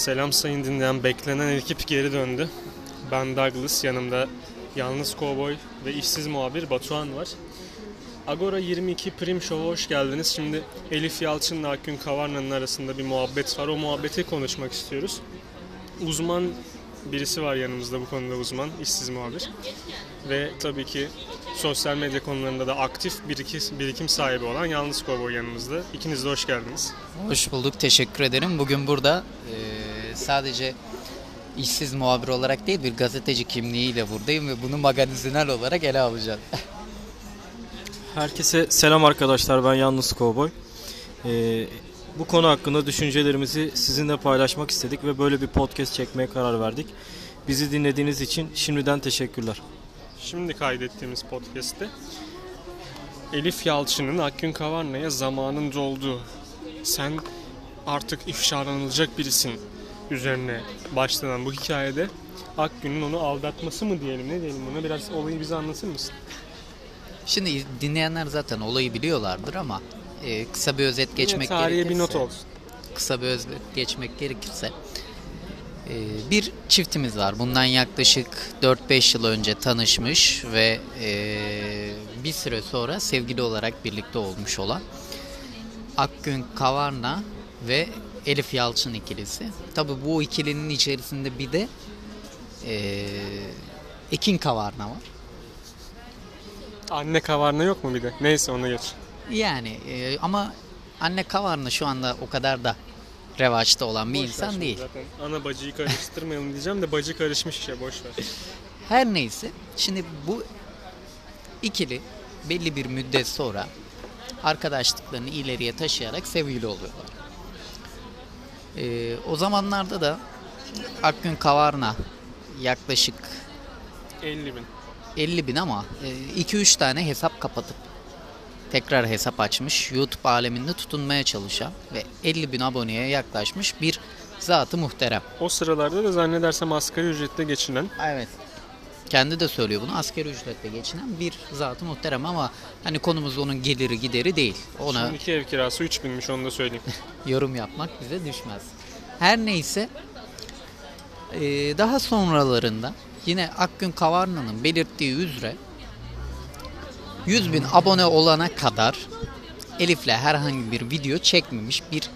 Selam sayın dinleyen beklenen ekip geri döndü. Ben Douglas, yanımda yalnız kovboy ve işsiz muhabir Batuhan var. Agora 22 Prim Show'a hoş geldiniz. Şimdi Elif Yalçın'la Akgün Kavarna'nın arasında bir muhabbet var. O muhabbeti konuşmak istiyoruz. Uzman birisi var yanımızda bu konuda uzman, işsiz muhabir. Ve tabii ki sosyal medya konularında da aktif birikim, birikim sahibi olan Yalnız Kovboy yanımızda. İkiniz de hoş geldiniz. Hoş bulduk, teşekkür ederim. Bugün burada e, sadece işsiz muhabir olarak değil bir gazeteci kimliğiyle buradayım ve bunu magazinel olarak ele alacağım. Herkese selam arkadaşlar ben Yalnız Kovboy. Ee, bu konu hakkında düşüncelerimizi sizinle paylaşmak istedik ve böyle bir podcast çekmeye karar verdik. Bizi dinlediğiniz için şimdiden teşekkürler. Şimdi kaydettiğimiz podcast'te Elif Yalçın'ın Akgün Kavarna'ya zamanın doldu. Sen artık ifşalanılacak birisin üzerine başlanan bu hikayede Akgün'ün onu aldatması mı diyelim ne diyelim buna biraz olayı bize anlatır mısın? Şimdi dinleyenler zaten olayı biliyorlardır ama e, kısa bir özet geçmek Yine tarihe gerekirse. bir not olsun. Kısa bir özet geçmek gerekirse. e, bir çiftimiz var. Bundan yaklaşık 4-5 yıl önce tanışmış ve e, bir süre sonra sevgili olarak birlikte olmuş olan Akgün Kavarna ve Elif Yalçın ikilisi. Tabi bu ikilinin içerisinde bir de e, Ekin Kavarna var. Anne Kavarna yok mu bir de? Neyse onu geç. Yani e, ama anne Kavarna şu anda o kadar da revaçta olan bir Boş ver insan şimdi değil. Zaten ana bacıyı karıştırmayalım diyeceğim de bacı karışmış işe boş ver. Her neyse şimdi bu ikili belli bir müddet sonra arkadaşlıklarını ileriye taşıyarak sevgili oluyorlar. E, o zamanlarda da Akgün Kavarna yaklaşık 50 bin. 50 bin ama 2-3 tane hesap kapatıp tekrar hesap açmış. YouTube aleminde tutunmaya çalışan ve 50 bin aboneye yaklaşmış bir zatı muhterem. O sıralarda da zannedersem asgari ücretle geçinen Evet. Kendi de söylüyor bunu. Askeri ücretle geçinen bir zatı muhterem ama hani konumuz onun geliri gideri değil. Ona Şimdiki ev kirası 3 binmiş onu da söyleyeyim. yorum yapmak bize düşmez. Her neyse eee, daha sonralarında yine Akgün Kavarna'nın belirttiği üzere 100 bin abone olana kadar Elif'le herhangi bir video çekmemiş bir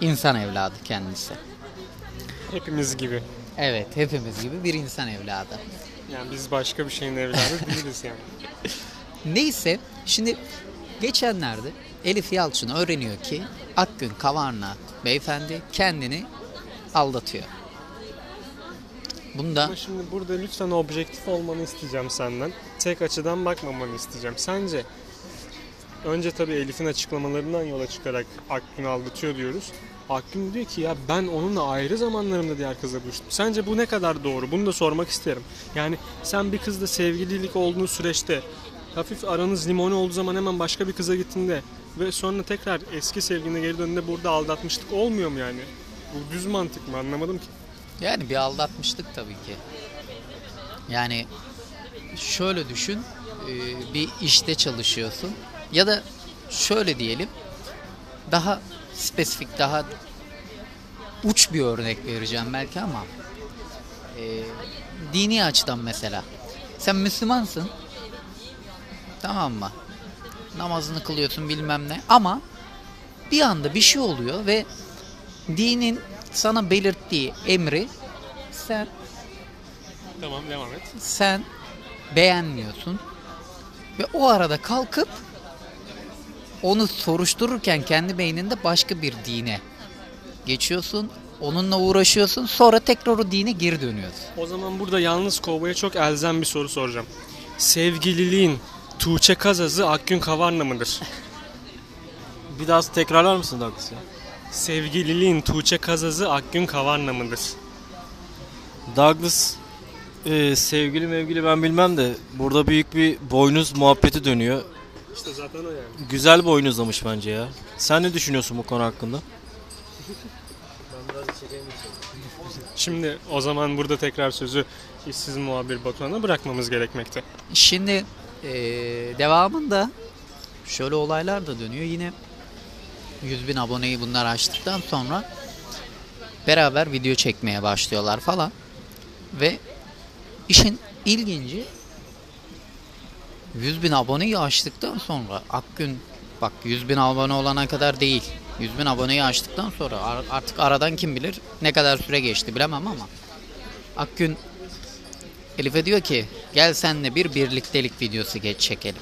insan evladı kendisi. Hepimiz gibi. Evet hepimiz gibi bir insan evladı. Yani biz başka bir şeyin evladı değiliz yani. Neyse şimdi geçenlerde Elif Yalçın öğreniyor ki Akgün Kavarna beyefendi kendini aldatıyor. Bunda Ama şimdi burada lütfen objektif olmanı isteyeceğim senden. Tek açıdan bakmamanı isteyeceğim. Sence önce tabii Elif'in açıklamalarından yola çıkarak Akgün aldatıyor diyoruz. Akgün diyor ki ya ben onunla ayrı zamanlarımda diğer kızla buluştum. Sence bu ne kadar doğru? Bunu da sormak isterim. Yani sen bir kızla sevgililik olduğun süreçte hafif aranız limoni olduğu zaman hemen başka bir kıza gittiğinde ve sonra tekrar eski sevgiline geri döndüğünde burada aldatmışlık olmuyor mu yani? Bu düz mantık mı? Anlamadım ki. yani bir aldatmışlık tabii ki. Yani şöyle düşün e, bir işte çalışıyorsun ya da şöyle diyelim daha spesifik daha uç bir örnek vereceğim belki ama e, dini açıdan mesela. Sen Müslümansın tamam mı? Namazını kılıyorsun bilmem ne. Ama bir anda bir şey oluyor ve dinin sana belirttiği emri sen Tamam devam et. sen beğenmiyorsun. Ve o arada kalkıp onu soruştururken kendi beyninde başka bir dine geçiyorsun. Onunla uğraşıyorsun. Sonra tekrar o dine geri dönüyorsun. O zaman burada yalnız kovboya çok elzem bir soru soracağım. Sevgililiğin Tuğçe Kazazı Akgün Kavarna mıdır? Bir daha tekrarlar mısın Douglas ya? Sevgililiğin Tuğçe Kazazı Akgün Kavarna mıdır? Douglas e, sevgili mevgili ben bilmem de burada büyük bir boynuz muhabbeti dönüyor. İşte zaten o yani. Güzel boynuzlamış bence ya. Sen ne düşünüyorsun bu konu hakkında? Şimdi o zaman burada tekrar sözü işsiz muhabir Batuhan'a bırakmamız gerekmekte. Şimdi eee, devamında şöyle olaylar da dönüyor. Yine 100 bin aboneyi bunlar açtıktan sonra Beraber video çekmeye başlıyorlar falan. Ve işin ilginci 100 bin aboneyi aştıktan sonra Akgün bak 100 bin abone olana kadar değil 100 bin aboneyi aştıktan sonra ar- artık aradan kim bilir ne kadar süre geçti bilemem ama Akgün Elif'e diyor ki gel senle bir birliktelik videosu geç çekelim.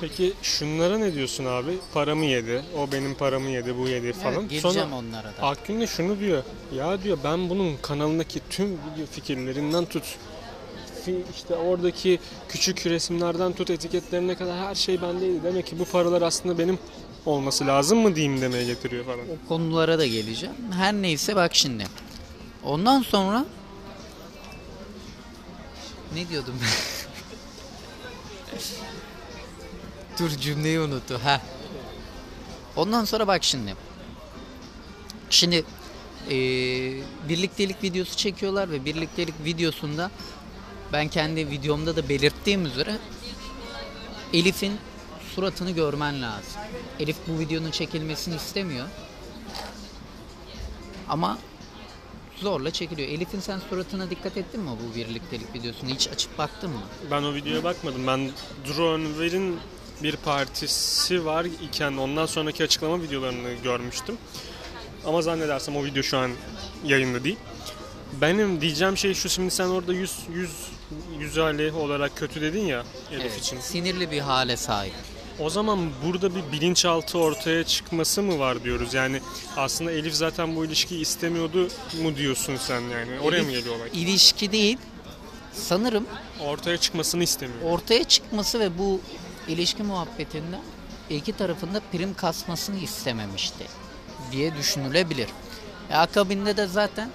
Peki şunlara ne diyorsun abi? Paramı yedi, o benim paramı yedi, bu yedi falan. Evet, Sonra onlara da. Akgün de şunu diyor. Ya diyor ben bunun kanalındaki tüm video fikirlerinden tut. Fi- işte oradaki küçük resimlerden tut etiketlerine kadar her şey bendeydi. Demek ki bu paralar aslında benim olması lazım mı diyeyim demeye getiriyor falan. O konulara da geleceğim. Her neyse bak şimdi. Ondan sonra ne diyordum ben? Dur cümleyi unuttu. Ha. Ondan sonra bak şimdi. Şimdi eee, birliktelik videosu çekiyorlar ve birliktelik videosunda ben kendi videomda da belirttiğim üzere Elif'in suratını görmen lazım. Elif bu videonun çekilmesini istemiyor. Ama zorla çekiliyor. Elif'in sen suratına dikkat ettin mi bu birliktelik videosunu? Hiç açıp baktın mı? Ben o videoya bakmadım. Ben Dronever'in bir partisi var iken ondan sonraki açıklama videolarını görmüştüm. Ama zannedersem o video şu an yayında değil. Benim diyeceğim şey şu şimdi sen orada 100 100 100 hali olarak kötü dedin ya Elif Evet, için. Sinirli bir hale sahip. O zaman burada bir bilinçaltı ortaya çıkması mı var diyoruz? Yani aslında Elif zaten bu ilişkiyi istemiyordu mu diyorsun sen yani? Oraya mı Elif geliyor olay? İlişki değil. Sanırım Ortaya çıkmasını istemiyor. ortaya çıkması ve bu ilişki muhabbetinde iki tarafında prim kasmasını istememişti diye düşünülebilir. E, akabinde de zaten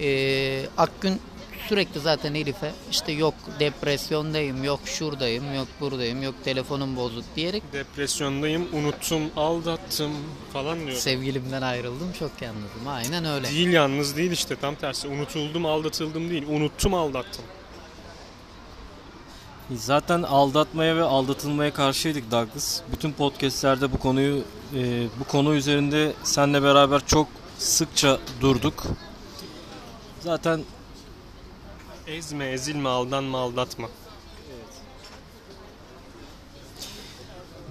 e, Akgün sürekli zaten Elif'e işte yok depresyondayım, yok şuradayım, yok buradayım, yok telefonum bozuk diyerek Depresyondayım, unuttum, aldattım falan diyor. sevgilimden ayrıldım çok yalnızım. Aynen öyle. Değil yalnız değil işte tam tersi. Unutuldum, aldatıldım değil. Unuttum, aldattım. Zaten aldatmaya ve aldatılmaya karşıydık Douglas. Bütün podcastlerde bu konuyu e, bu konu üzerinde seninle beraber çok sıkça durduk. Zaten Ezme, ezilme, aldanma, aldatma.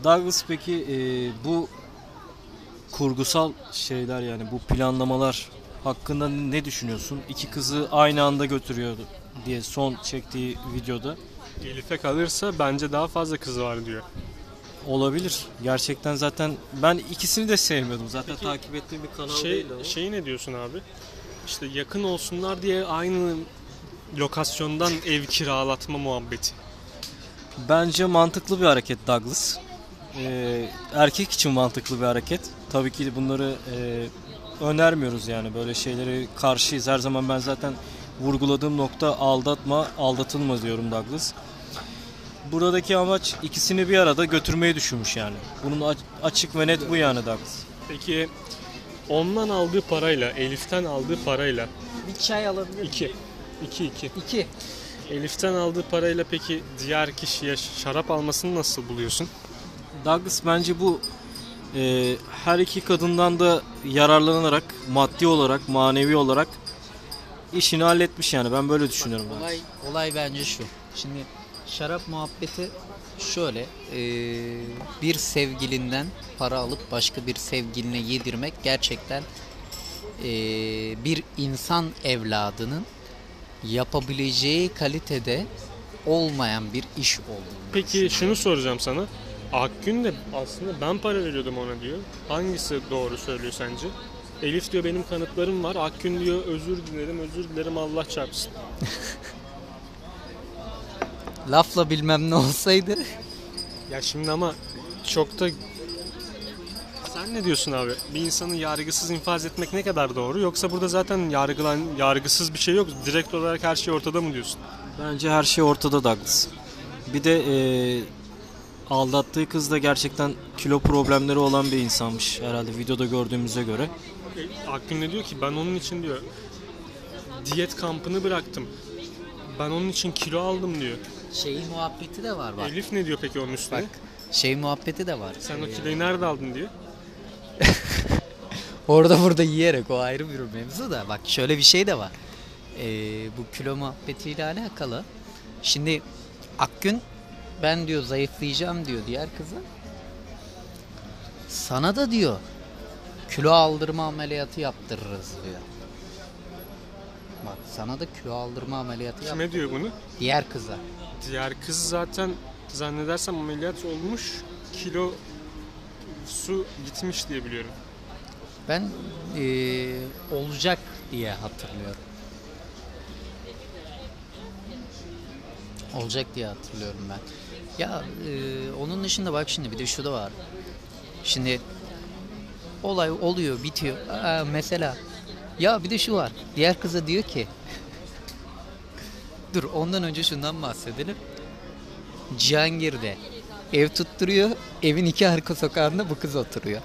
Douglas peki e, bu kurgusal şeyler yani bu planlamalar hakkında ne düşünüyorsun? İki kızı aynı anda götürüyordu diye son çektiği videoda. Elif'e kalırsa bence daha fazla kızı var diyor. Olabilir. Gerçekten zaten ben ikisini de sevmiyordum. Zaten Peki, takip ettiğim bir kanal Şey, değildi ama. şeyi ne diyorsun abi? İşte yakın olsunlar diye aynı lokasyondan ev kiralatma muhabbeti. Bence mantıklı bir hareket Douglas. Ee, erkek için mantıklı bir hareket. Tabii ki bunları e, önermiyoruz yani böyle şeyleri karşıyız. Her zaman ben zaten vurguladığım nokta aldatma, aldatılma diyorum Douglas. Buradaki amaç ikisini bir arada götürmeyi düşünmüş yani. Bunun açık ve net bu yani Douglas. Peki ondan aldığı parayla, Elif'ten aldığı parayla Bir çay alabilir iki. iki iki. İki. Elif'ten aldığı parayla peki diğer kişiye şarap almasını nasıl buluyorsun? Douglas bence bu e, her iki kadından da yararlanarak maddi olarak manevi olarak işini halletmiş yani ben böyle düşünüyorum. ben. Olay, olay bence şu. Şimdi şarap muhabbeti şöyle. eee, bir sevgilinden para alıp başka bir sevgiline yedirmek gerçekten eee, bir insan evladının yapabileceği kalitede olmayan bir iş olduğunu Peki şunu soracağım sana. Akgün de aslında ben para veriyordum ona diyor. Hangisi doğru söylüyor sence? Elif diyor benim kanıtlarım var. Akgün diyor özür dilerim özür dilerim Allah çarpsın. Lafla bilmem ne olsaydı Ya şimdi ama çok da sen ne diyorsun abi? Bir insanı yargısız infaz etmek ne kadar doğru? Yoksa burada zaten yargılan yargısız bir şey yok. Direkt olarak her şey ortada mı diyorsun? Bence her şey ortada Douglas. Bir de e, aldattığı kız da gerçekten kilo problemleri olan bir insanmış herhalde videoda gördüğümüze göre. Akgün ne diyor ki ben onun için diyor diyet kampını bıraktım. Ben onun için kilo aldım diyor. Şey muhabbeti de var bak. Elif ne diyor peki onun üstüne? Bak şey muhabbeti de var. Sen o Ee, kiloyu nerede aldın diyor. Orada burada yiyerek o ayrı bir mevzu da. Bak şöyle bir şey de var. Ee, bu kilo muhabbetiyle alakalı. Şimdi Akgün ben diyor zayıflayacağım diyor diğer kıza. Sana da diyor kilo aldırma ameliyatı yaptırırız diyor. Bak sana da kilo aldırma ameliyatı. Kime diyor bunu? Diğer kıza. Diğer kız zaten zannedersem ameliyat olmuş. Kilo su gitmiş diye biliyorum. Ben eee, olacak diye hatırlıyorum. Olacak diye hatırlıyorum ben. Ya eee, onun dışında bak şimdi bir de şu da var. Şimdi olay oluyor, bitiyor. Aa, mesela ya bir de şu var. Diğer kıza diyor ki Dur ondan önce şundan bahsedelim. Cihangir'de ev tutturuyor. Evin iki arka sokağında bu kız oturuyor.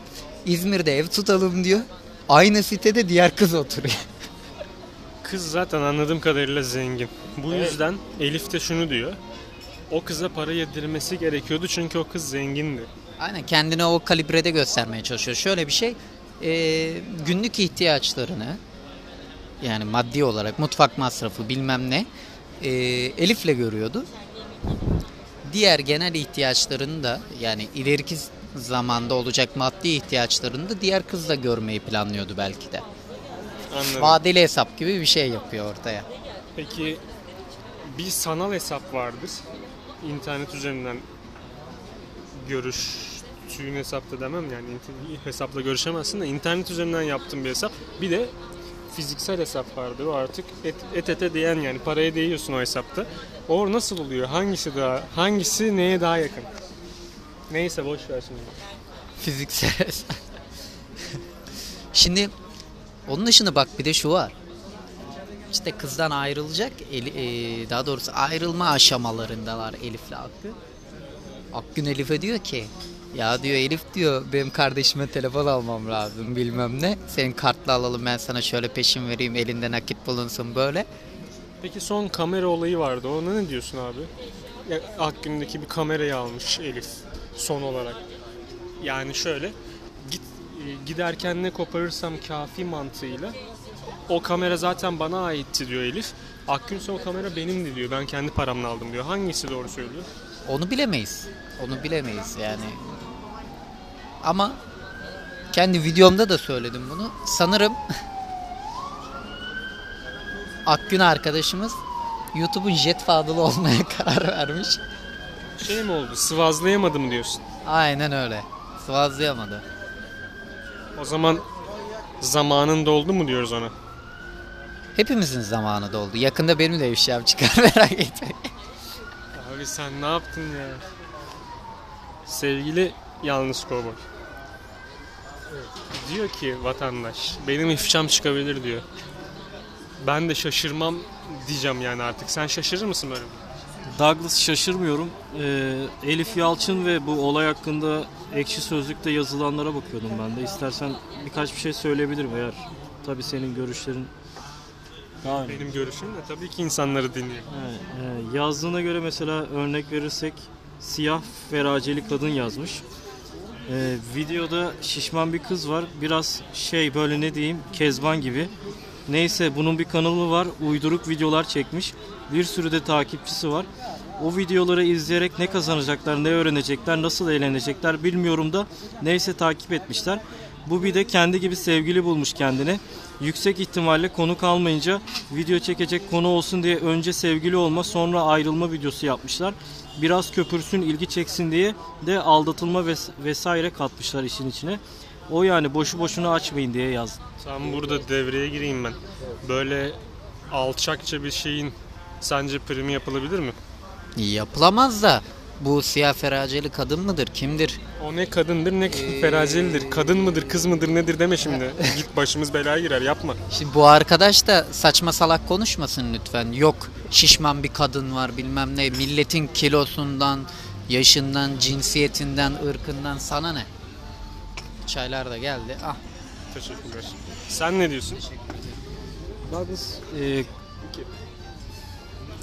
İzmir'de ev tutalım diyor. Aynı sitede diğer kız oturuyor. Kız zaten anladığım kadarıyla zengin. Bu yüzden Elif de şunu diyor. O kıza para yedirmesi gerekiyordu çünkü o kız zengindi. Aynen kendini o kalibrede göstermeye çalışıyor. Şöyle bir şey e, günlük ihtiyaçlarını yani maddi olarak mutfak masrafı bilmem ne e, Elif'le görüyordu. Diğer genel ihtiyaçlarını da yani ileriki zamanda olacak maddi ihtiyaçlarını da diğer kızla görmeyi planlıyordu belki de. Anladım. Vadeli hesap gibi bir şey yapıyor ortaya. Peki bir sanal hesap vardır. İnternet üzerinden görüştüğün hesapta demem yani hesapla görüşemezsin de internet üzerinden yaptığın bir hesap. Bir de fiziksel hesap vardır. O artık et, et ete değen yani paraya değiyorsun o hesapta. O nasıl oluyor? Hangisi daha hangisi neye daha yakın? Neyse boş ver şimdi. Fiziksel Şimdi onun dışında bak bir de şu var. İşte kızdan ayrılacak, Eli- e, daha doğrusu ayrılma aşamalarındalar Elif'le Hakkı. Akgün Elif'e diyor ki ya diyor Elif diyor benim kardeşime telefon almam lazım bilmem ne. Senin kartla alalım ben sana şöyle peşin vereyim elinde nakit bulunsun böyle. Peki son kamera olayı vardı. Ona ne diyorsun abi? Ya, Akgün'deki bir kamerayı almış Elif son olarak. Yani şöyle git e, giderken ne koparırsam kafi mantığıyla o kamera zaten bana aitti diyor Elif. Akgün ise o kamera benimdi diyor. Ben kendi paramla aldım diyor. Hangisi doğru söylüyor? Onu bilemeyiz. Onu bilemeyiz yani. Ama kendi videomda da söyledim bunu. Sanırım Akgün arkadaşımız YouTube'un jet fadılı olmaya karar vermiş. Şey mi oldu? Sıvazlayamadı mı diyorsun? Aynen öyle. Sıvazlayamadı. O zaman zamanın doldu mu diyoruz ona? Hepimizin zamanı doldu. Yakında benim de ifşam çıkar merak etme. Abi sen ne yaptın ya? Sevgili yalnız kovboy. Diyor ki vatandaş benim ifşam çıkabilir diyor. Ben de şaşırmam diyeceğim yani artık. Sen şaşırır mısın böyle? Douglas şaşırmıyorum. Ee, Elif Yalçın ve bu olay hakkında ekşi sözlükte yazılanlara bakıyordum ben de. İstersen birkaç bir şey söyleyebilirim eğer tabii senin görüşlerin önemli. Benim görüşüm de tabii ki insanları dinliyor. Evet, e, yazdığına göre mesela örnek verirsek siyah feraceli kadın yazmış. E, videoda şişman bir kız var. Biraz şey böyle ne diyeyim kezban gibi. Neyse bunun bir kanalı var. Uyduruk videolar çekmiş. Bir sürü de takipçisi var. O videoları izleyerek ne kazanacaklar, ne öğrenecekler, nasıl eğlenecekler bilmiyorum da neyse takip etmişler. Bu bir de kendi gibi sevgili bulmuş kendine. Yüksek ihtimalle konu kalmayınca video çekecek konu olsun diye önce sevgili olma sonra ayrılma videosu yapmışlar. Biraz köpürsün ilgi çeksin diye de aldatılma ves- vesaire katmışlar işin içine. O yani boşu boşuna açmayın diye yazdım. Tam burada devreye gireyim ben. Böyle alçakça bir şeyin sence primi yapılabilir mi? Yapılamaz da bu siyah feraceli kadın mıdır kimdir? O ne kadındır ne Ee, feracelidir. Kadın mıdır kız mıdır nedir deme şimdi. Git başımız belaya girer yapma. Şimdi bu arkadaş da saçma salak konuşmasın lütfen. Yok şişman bir kadın var bilmem ne. Milletin kilosundan, yaşından, cinsiyetinden, ırkından sana ne? Çaylar da geldi. Ah Teşekkürler. Sen ne diyorsun? Douglas e,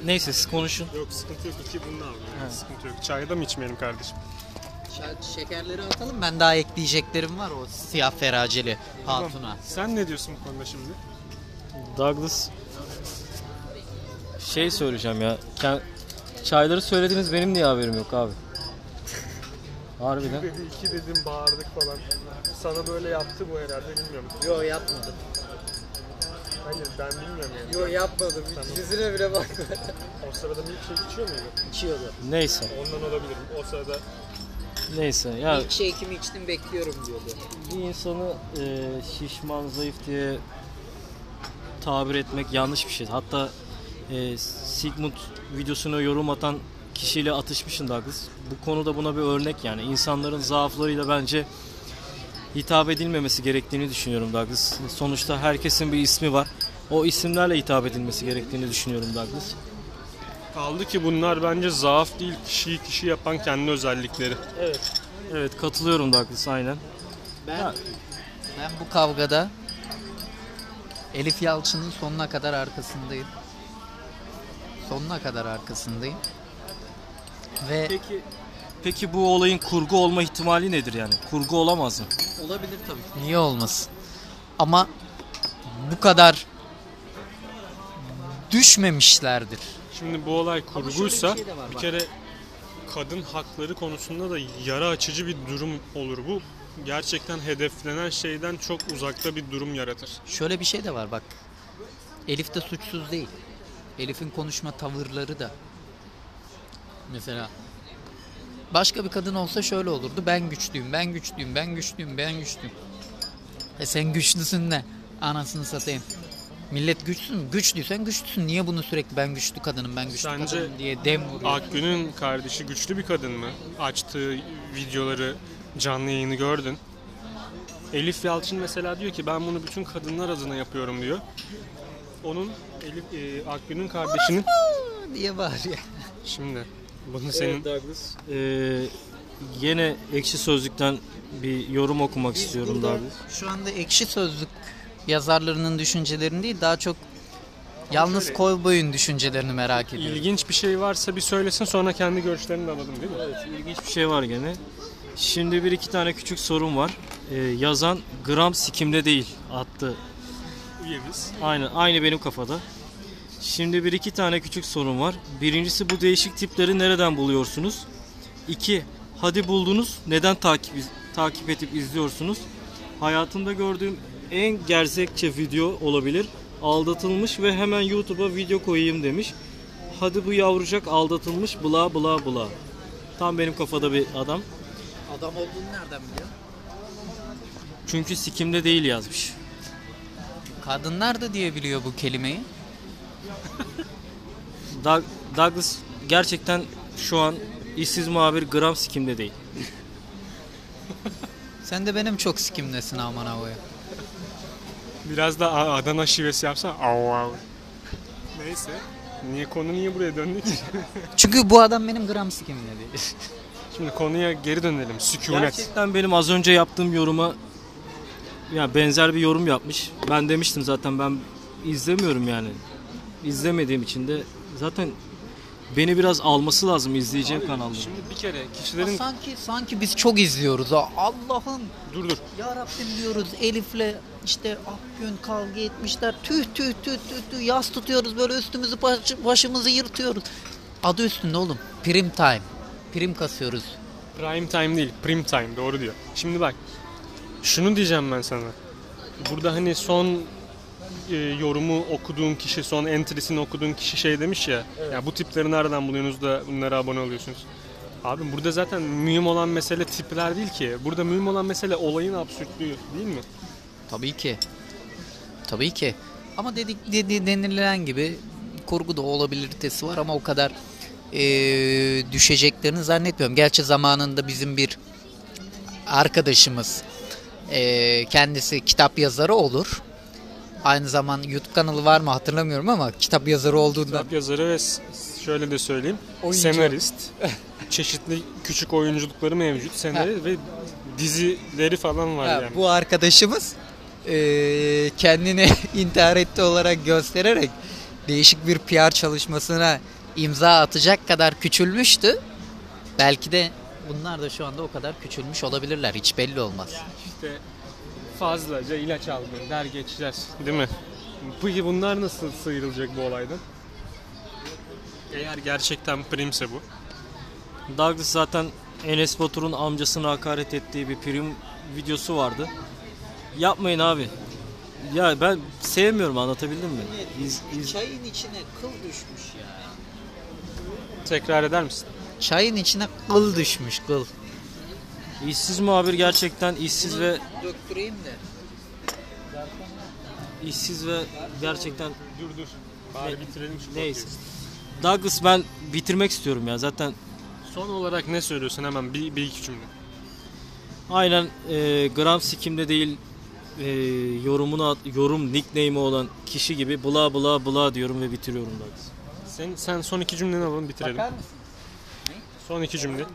neyse siz konuşun. Yok sıkıntı yok. İki bunu da. Sıkıntı yok. Çayda mı içmeyelim kardeşim? Şekerleri atalım. Ben daha ekleyeceklerim var o siyah feraceli hatuna. Sen ne diyorsun bu konuda şimdi? Douglas şey söyleyeceğim ya. Çayları söylediniz benim niye haberim yok abi? Harbiden. İki dedim bağırdık falan. Sana böyle yaptı bu herhalde bilmiyorum. Yo yapmadım. Hayır ben bilmiyorum yani. Yo yapmadım. Yüzüne bile bakma. O sırada milkshake içiyor muydu? İçiyordu. Neyse. Ondan olabilir. O sırada Neyse ya Milkshake'imi içtim bekliyorum diyordu. bir insanı e, şişman, zayıf diye tabir etmek yanlış bir şey. Hatta e, Sigmund videosuna yorum atan kişiyle atışmışsın Douglas. Bu konuda buna bir örnek yani. İnsanların zaaflarıyla bence hitap edilmemesi gerektiğini düşünüyorum Douglas. Sonuçta herkesin bir ismi var. O isimlerle hitap edilmesi gerektiğini düşünüyorum Douglas. kaldı ki bunlar bence zaaf değil kişiyi kişi yapan kendi özellikleri. Evet. Evet katılıyorum Douglas aynen. Ben, ben bu kavgada Elif Yalçın'ın sonuna kadar arkasındayım. Sonuna kadar arkasındayım. Ve Peki Peki bu olayın kurgu olma ihtimali nedir yani? Kurgu olamaz mı? Olabilir tabii. Niye olmasın? Ama bu kadar düşmemişlerdir. Şimdi bu olay bir kurguysa şey de var, bir kere kadın hakları konusunda da yara açıcı bir durum olur bu. Gerçekten hedeflenen şeyden çok uzakta bir durum yaratır. Şöyle bir şey de var bak. Elif de suçsuz değil. Elif'in konuşma tavırları da. Mesela başka bir kadın olsa şöyle olurdu. Ben güçlüyüm, ben güçlüyüm, ben güçlüyüm, ben güçlüyüm. E sen güçlüsün ne? Anasını satayım. Millet güçsün. Güçlüysen güçlüsün. Niye bunu sürekli ben güçlü kadınım, ben güçlü Sence kadınım diye dem vuruyor? Akgün'ün kardeşi güçlü bir kadın mı? Açtığı videoları, canlı yayını gördün. Elif Yalçın mesela diyor ki ben bunu bütün kadınlar adına yapıyorum diyor. Onun Elif e, Akgün'ün kardeşinin diye bağırıyor. şimdi bunu senin Douglas. Ee, yine ekşi sözlükten bir yorum okumak istiyorum Douglas. Şu anda ekşi sözlük yazarlarının düşüncelerini değil daha çok yalnız şöyle- kovboyun düşüncelerini merak ediyorum. ilginç bir şey varsa bir söylesin sonra kendi görüşlerini de alalım değil mi? Evet, ilginç bir şey var gene. Şimdi bir iki tane küçük sorun var. Ee, yazan gram sikimde değil attı. Üyemiz. Aynı aynı benim kafada. Şimdi bir iki tane küçük sorun var. Birincisi bu değişik tipleri nereden buluyorsunuz? İki, hadi buldunuz neden takip takip edip izliyorsunuz? Hayatımda gördüğüm en gerçekçe video olabilir. Aldatılmış ve hemen YouTube'a video koyayım demiş. Hadi bu yavrucak aldatılmış bla bla bla. Tam benim kafada bir adam. Adam olduğunu nereden biliyor? Çünkü sikimde değil yazmış. Kadınlar da diyebiliyor bu kelimeyi. Doug- Douglas gerçekten şu an işsiz muhabir gram sikimde değil. Sen de benim çok sikimdesin aman havaya. Biraz da A- Adana şivesi yapsan. Av av. Neyse. Niye konu niye buraya döndük? Çünkü bu adam benim gram sikimde değil. Şimdi konuya geri dönelim. Sükunet. Gerçekten benim az önce yaptığım yoruma ya benzer bir yorum yapmış. Ben demiştim zaten ben izlemiyorum yani. İzlemediğim için de zaten beni biraz alması lazım izleyeceğim kanalda. Şimdi bir kere kişilerin sanki sanki biz çok izliyoruz ha. Allah'ım dur dur. ya Rabbim diyoruz Elif'le işte Akgün kavga etmişler. Tüh tüh tüh tüh tüh yas tutuyoruz böyle üstümüzü baş- başımızı yırtıyoruz. Adı üstünde oğlum. Prim time. Prim kasıyoruz. Prime time değil, prim time doğru diyor. Şimdi bak, şunu diyeceğim ben sana. Burada hani son e, yorumu okuduğun kişi, son entry'sini okuduğun kişi şey demiş ya. Ya bu tipleri nereden buluyorsunuz da bunlara abone oluyorsunuz? Abi burada zaten mühim olan mesele tipler değil ki. Burada mühim olan mesele olayın absürtlüğü değil mi? Tabii ki. Tabii ki. Ama dedik dedi, denilen gibi kurgu da olabilitesi var ama o kadar eee, düşeceklerini zannetmiyorum. Gerçi zamanında bizim bir arkadaşımız eee, kendisi kitap yazarı olur. Aynı zamanda YouTube kanalı var mı hatırlamıyorum ama kitap yazarı olduğundan Kitap yazarı ve şöyle de söyleyeyim. Oyuncu. Senarist. çeşitli küçük oyunculukları mevcut. Senarist ve dizileri falan var Ha, yani. Bu arkadaşımız eee, kendini intihar etti olarak göstererek değişik bir PR çalışmasına imza atacak kadar küçülmüştü. Belki de bunlar da şu anda o kadar küçülmüş olabilirler. Hiç belli olmaz. İşte fazlaca ilaç aldın der geçer değil mi? Peki bunlar nasıl sıyrılacak bu olaydan? Eğer gerçekten primse bu. Douglas zaten Enes Batur'un amcasına hakaret ettiği bir prim videosu vardı. Yapmayın abi. Ya ben sevmiyorum anlatabildim mi? İz- iz- Çayın içine kıl düşmüş ya. Tekrar eder misin? Çayın içine kıl düşmüş kıl. İşsiz muhabir gerçekten işsiz ve döktüreyim de. işsiz ve gerçekten Dur dur. Bari bitirelim şu neyse. podcast'i. Douglas ben bitirmek istiyorum ya zaten Son olarak ne söylüyorsun hemen bir, bir iki cümle. aynen e, gram sikimde değil e, yorumunu at- yorum nickname'i olan kişi gibi bla bla bla diyorum ve bitiriyorum Douglas. Sen, sen son iki cümleni alalım bitirelim. mısın? Son iki cümle.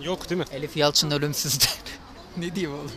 Yok değil mi? Elif Yalçın ölümsüz der. ne diyeyim oğlum?